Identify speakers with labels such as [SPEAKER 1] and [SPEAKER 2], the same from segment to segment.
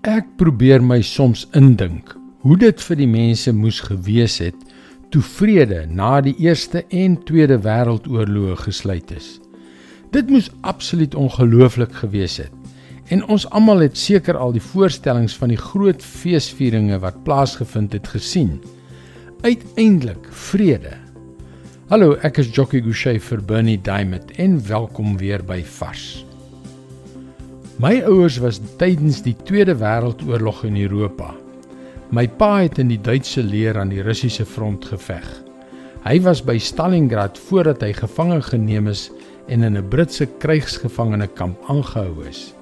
[SPEAKER 1] Ek probeer my soms indink hoe dit vir die mense moes gewees het toe vrede na die Eerste en Tweede Wêreldoorloë gesluit is. Dit moes absoluut ongelooflik gewees het. En ons almal het seker al die voorstellings van die groot feesvieringe wat plaasgevind het gesien. Uiteindelik vrede. Hallo, ek is Jockey Gouchee vir Bernie Diamond en welkom weer by Vars. My ouers was tydens die Tweede Wêreldoorlog in Europa. My pa het in die Duitse leer aan die Russiese front geveg. Hy was by Stalingrad voordat hy gevange geneem is en in 'n Britse krygsgevangenekamp aangehou is.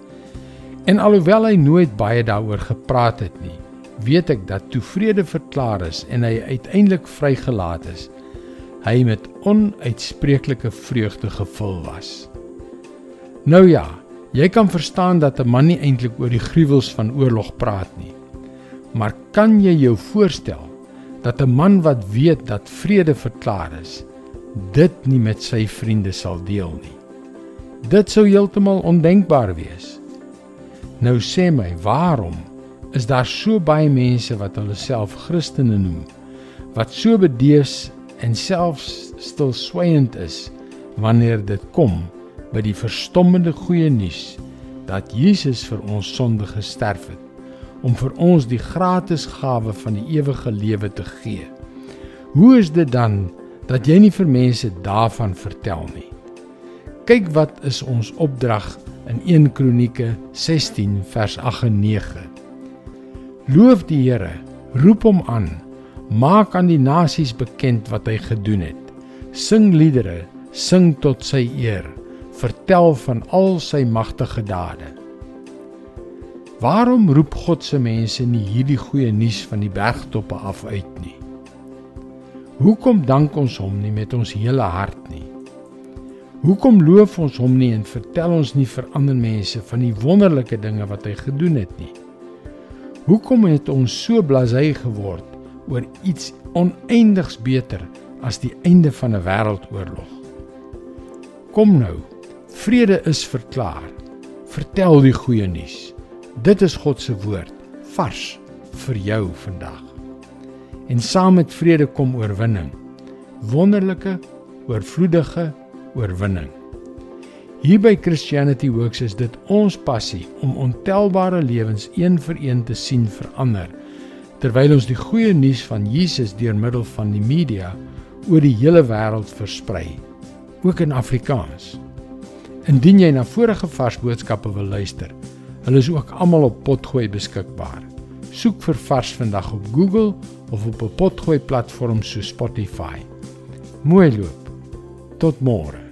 [SPEAKER 1] En alhoewel hy nooit baie daaroor gepraat het nie, weet ek dat toe vrede verklaar is en hy uiteindelik vrygelaat is, hy met onuitspreeklike vreugde gevul was. Nou ja, Jy kan verstaan dat 'n man nie eintlik oor die gruwels van oorlog praat nie. Maar kan jy jou voorstel dat 'n man wat weet dat vrede verklaar is, dit nie met sy vriende sal deel nie? Dit sou heeltemal ondenkbaar wees. Nou sê my, waarom is daar so baie mense wat hulle self Christene noem, wat so bedees en selfs stilswygend is wanneer dit kom by die verstommende goeie nuus dat Jesus vir ons sonde gesterf het om vir ons die gratis gawe van die ewige lewe te gee. Hoe is dit dan dat jy nie vir mense daarvan vertel nie? Kyk wat is ons opdrag in 1 Kronieke 16 vers 8 en 9. Loof die Here, roep hom aan, maak aan die nasies bekend wat hy gedoen het. Sing liedere, sing tot sy eer vertel van al sy magtige dade. Waarom roep God se mense nie hierdie goeie nuus van die bergtoppe af uit nie? Hoekom dank ons hom nie met ons hele hart nie? Hoekom loof ons hom nie en vertel ons nie vir ander mense van die wonderlike dinge wat hy gedoen het nie? Hoekom het ons so blasé geword oor iets oneindigs beter as die einde van 'n wêreldoorlog? Kom nou, Vrede is verklaar. Vertel die goeie nuus. Dit is God se woord, vars vir jou vandag. En saam met vrede kom oorwinning. Wonderlike, oorvloedige oorwinning. Hier by Christianity Works is dit ons passie om ontelbare lewens een vir een te sien verander terwyl ons die goeie nuus van Jesus deur middel van die media oor die hele wêreld versprei, ook in Afrikaans. Indien jy na vorige vars boodskappe wil luister, hulle is ook almal op Potgooi beskikbaar. Soek vir Vars vandag op Google of op 'n Potgooi platform so Spotify. Mooi loop. Tot môre.